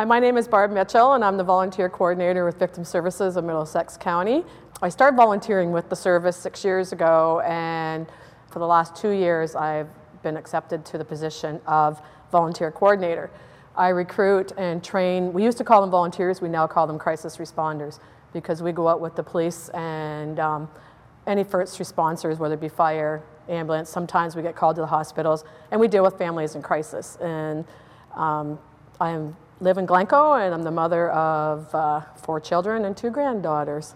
Hi, my name is Barb Mitchell, and I'm the volunteer coordinator with Victim Services of Middlesex County. I started volunteering with the service six years ago, and for the last two years, I've been accepted to the position of volunteer coordinator. I recruit and train, we used to call them volunteers, we now call them crisis responders because we go out with the police and um, any first responders, whether it be fire, ambulance, sometimes we get called to the hospitals, and we deal with families in crisis. And um, I am live in Glencoe, and I'm the mother of uh, four children and two granddaughters.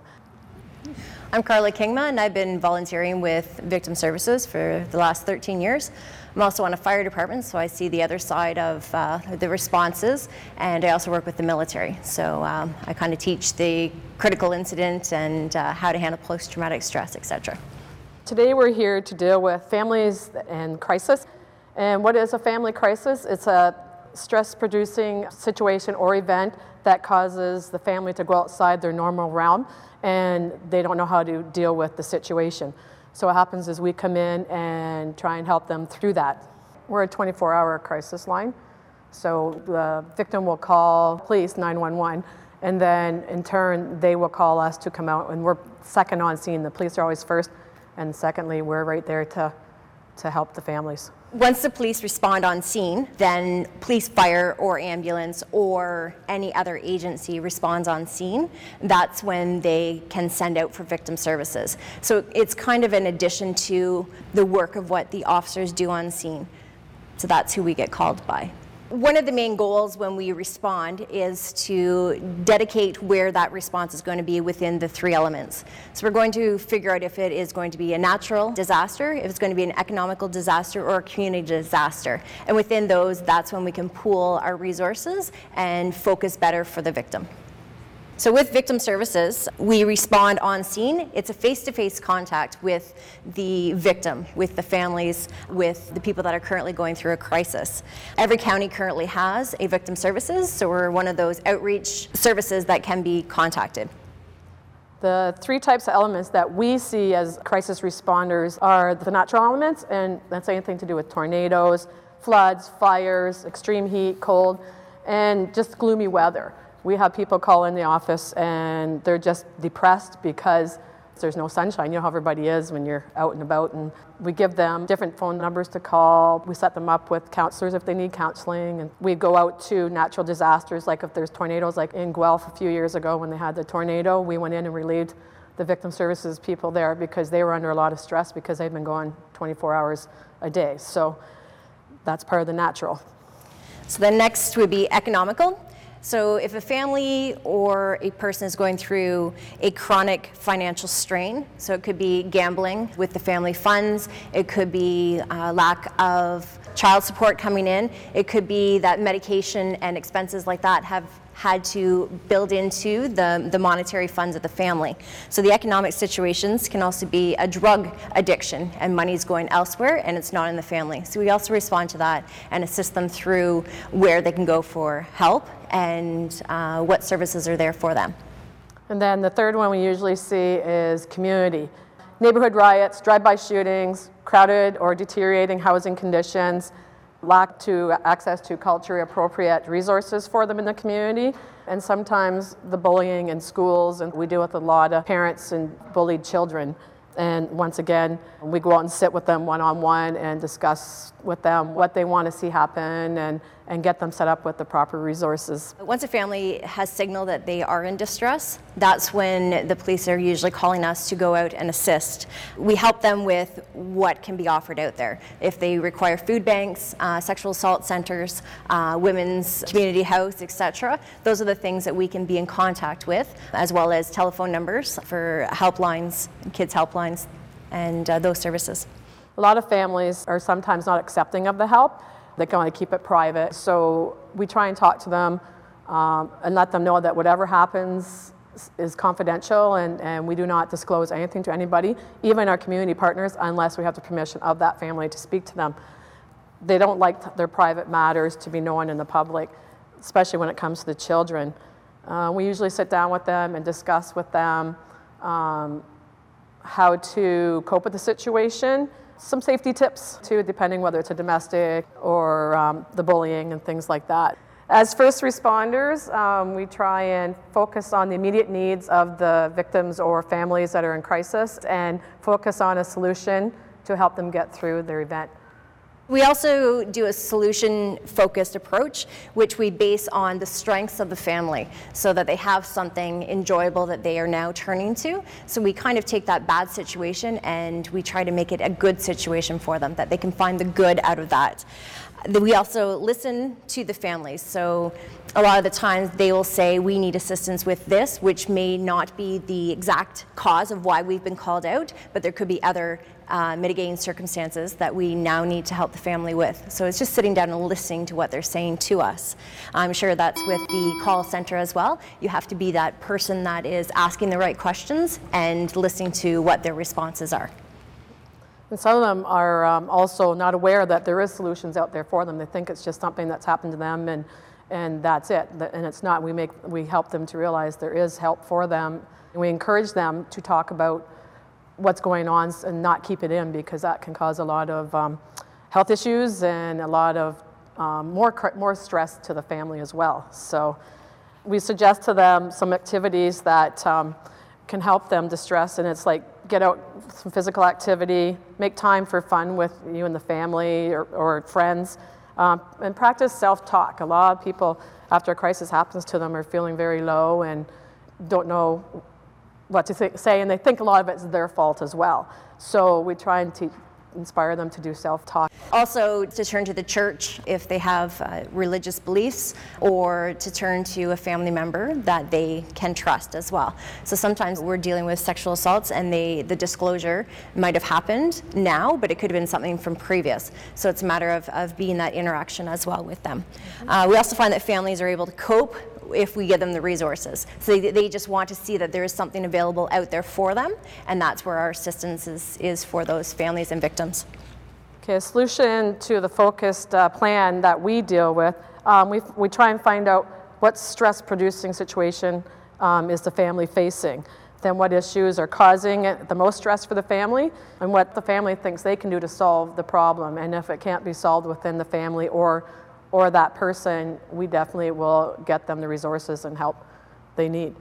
I'm Carla Kingma, and I've been volunteering with Victim Services for the last 13 years. I'm also on a fire department, so I see the other side of uh, the responses, and I also work with the military. So um, I kind of teach the critical incident and uh, how to handle post-traumatic stress, etc. Today we're here to deal with families and crisis. And what is a family crisis? It's a stress producing situation or event that causes the family to go outside their normal realm and they don't know how to deal with the situation. So what happens is we come in and try and help them through that. We're a 24 hour crisis line. So the victim will call police 911 and then in turn they will call us to come out and we're second on scene. The police are always first and secondly we're right there to, to help the families once the police respond on scene, then police, fire, or ambulance, or any other agency responds on scene, that's when they can send out for victim services. So it's kind of an addition to the work of what the officers do on scene. So that's who we get called by one of the main goals when we respond is to dedicate where that response is going to be within the three elements. So we're going to figure out if it is going to be a natural disaster, if it's going to be an economical disaster, or a community disaster. And within those, that's when we can pool our resources and focus better for the victim. So with victim services, we respond on scene. It's a face-to-face contact with the victim, with the families, with the people that are currently going through a crisis. Every county currently has a victim services, so we're one of those outreach services that can be contacted. The three types of elements that we see as crisis responders are the natural elements, and that's anything to do with tornadoes, floods, fires, extreme heat, cold, and just gloomy weather. We have people call in the office and they're just depressed because there's no sunshine. You know how everybody is when you're out and about. And we give them different phone numbers to call. We set them up with counselors if they need counseling. And we go out to natural disasters, like if there's tornadoes, like in Guelph a few years ago when they had the tornado, we went in and relieved the victim services people there because they were under a lot of stress because they'd been going 24 hours a day. So that's part of the natural. So the next would be economical. So if a family or a person is going through a chronic financial strain, so it could be gambling with the family funds, it could be uh, lack of child support coming in, it could be that medication and expenses like that have had to build into the, the monetary funds of the family. So the economic situations can also be a drug addiction and money's going elsewhere and it's not in the family. So we also respond to that and assist them through where they can go for help and uh, what services are there for them. And then the third one we usually see is community. Neighborhood riots, drive-by shootings, crowded or deteriorating housing conditions, lack to access to culturally appropriate resources for them in the community, and sometimes the bullying in schools, and we deal with a lot of parents and bullied children. And once again, we go out and sit with them one on one and discuss with them what they want to see happen and and get them set up with the proper resources. Once a family has signaled that they are in distress, that's when the police are usually calling us to go out and assist. We help them with what can be offered out there. If they require food banks, uh, sexual assault centers, uh, women's community house, etc., those are the things that we can be in contact with, as well as telephone numbers for helplines, kids helplines, and uh, those services. A lot of families are sometimes not accepting of the help. They want to keep it private. So we try and talk to them um, and let them know that whatever happens is confidential and, and we do not disclose anything to anybody, even our community partners, unless we have the permission of that family to speak to them. They don't like their private matters to be known in the public, especially when it comes to the children. Uh, we usually sit down with them and discuss with them um, how to cope with the situation. Some safety tips too, depending whether it's a domestic or um, the bullying and things like that. As first responders, um, we try and focus on the immediate needs of the victims or families that are in crisis and focus on a solution to help them get through their event. We also do a solution focused approach, which we base on the strengths of the family so that they have something enjoyable that they are now turning to. So we kind of take that bad situation and we try to make it a good situation for them, that they can find the good out of that. We also listen to the families. So a lot of the times they will say, we need assistance with this, which may not be the exact cause of why we've been called out, but there could be other uh, mitigating circumstances that we now need to help the family with. So it's just sitting down and listening to what they're saying to us. I'm sure that's with the call center as well. You have to be that person that is asking the right questions and listening to what their responses are. And some of them are um, also not aware that there is solutions out there for them. They think it's just something that's happened to them and, and that's it. And it's not. We, make, we help them to realize there is help for them. And we encourage them to talk about what's going on and not keep it in because that can cause a lot of um, health issues and a lot of um, more, more stress to the family as well. So we suggest to them some activities that um, can help them distress and it's like get out some physical activity, make time for fun with you and the family or, or friends, um, and practice self-talk. A lot of people, after a crisis happens to them, are feeling very low and don't know what to th- say, and they think a lot of it's their fault as well. So we try and teach inspire them to do self talk. Also, to turn to the church if they have uh, religious beliefs, or to turn to a family member that they can trust as well. So sometimes we're dealing with sexual assaults, and they, the disclosure might have happened now, but it could have been something from previous. So it's a matter of, of being that interaction as well with them. Uh, we also find that families are able to cope if we give them the resources. So they, they, just want to see that there is something available out there for them, and that's where our assistance is, is for those families and victims. Okay, a solution to the focused uh, plan that we deal with, um, we, we try and find out what stress producing situation um, is the family facing then what issues are causing the most stress for the family, and what the family thinks they can do to solve the problem. And if it can't be solved within the family or or that person, we definitely will get them the resources and help they need.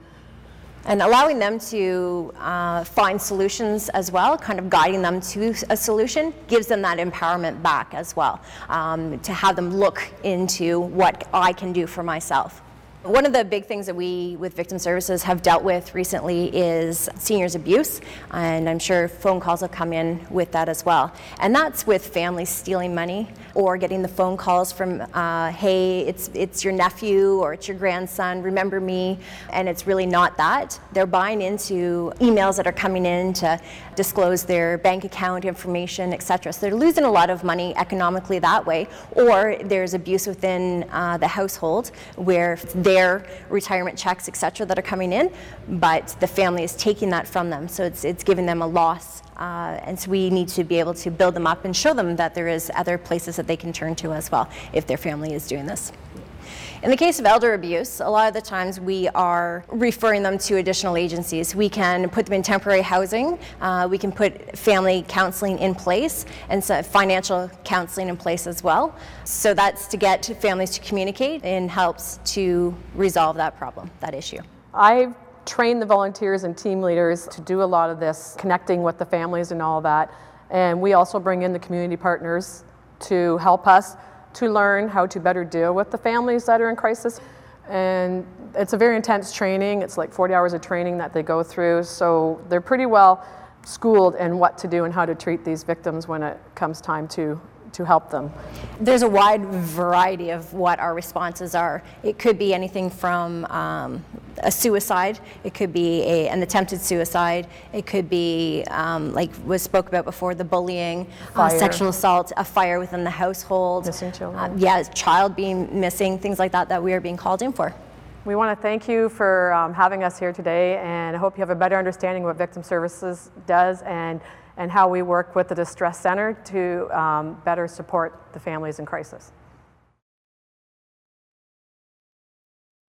And allowing them to uh, find solutions as well, kind of guiding them to a solution, gives them that empowerment back as well, um, to have them look into what I can do for myself. One of the big things that we with Victim Services have dealt with recently is seniors abuse, and I'm sure phone calls will come in with that as well. And that's with families stealing money or getting the phone calls from, uh, hey, it's, it's your nephew or it's your grandson, remember me, and it's really not that. They're buying into emails that are coming in to disclose their bank account information, etc. So they're losing a lot of money economically that way, or there's abuse within uh, the household where they their retirement checks, et cetera, that are coming in, but the family is taking that from them. So it's, it's giving them a loss. Uh, and so we need to be able to build them up and show them that there is other places that they can turn to as well if their family is doing this. In the case of elder abuse, a lot of the times we are referring them to additional agencies. We can put them in temporary housing, uh, we can put family counseling in place, and so financial counseling in place as well. So that's to get families to communicate and helps to resolve that problem, that issue. I've trained the volunteers and team leaders to do a lot of this, connecting with the families and all that. And we also bring in the community partners to help us to learn how to better deal with the families that are in crisis. And it's a very intense training. It's like 40 hours of training that they go through. So they're pretty well schooled in what to do and how to treat these victims when it comes time to to help them? There's a wide variety of what our responses are. It could be anything from um, a suicide, it could be a, an attempted suicide, it could be, um, like was spoke about before, the bullying, uh, sexual assault, a fire within the household. Missing children. Uh, yeah, child being missing, things like that that we are being called in for. We want to thank you for um, having us here today, and I hope you have a better understanding of what Victim Services does and, and how we work with the Distress Center to um, better support the families in crisis.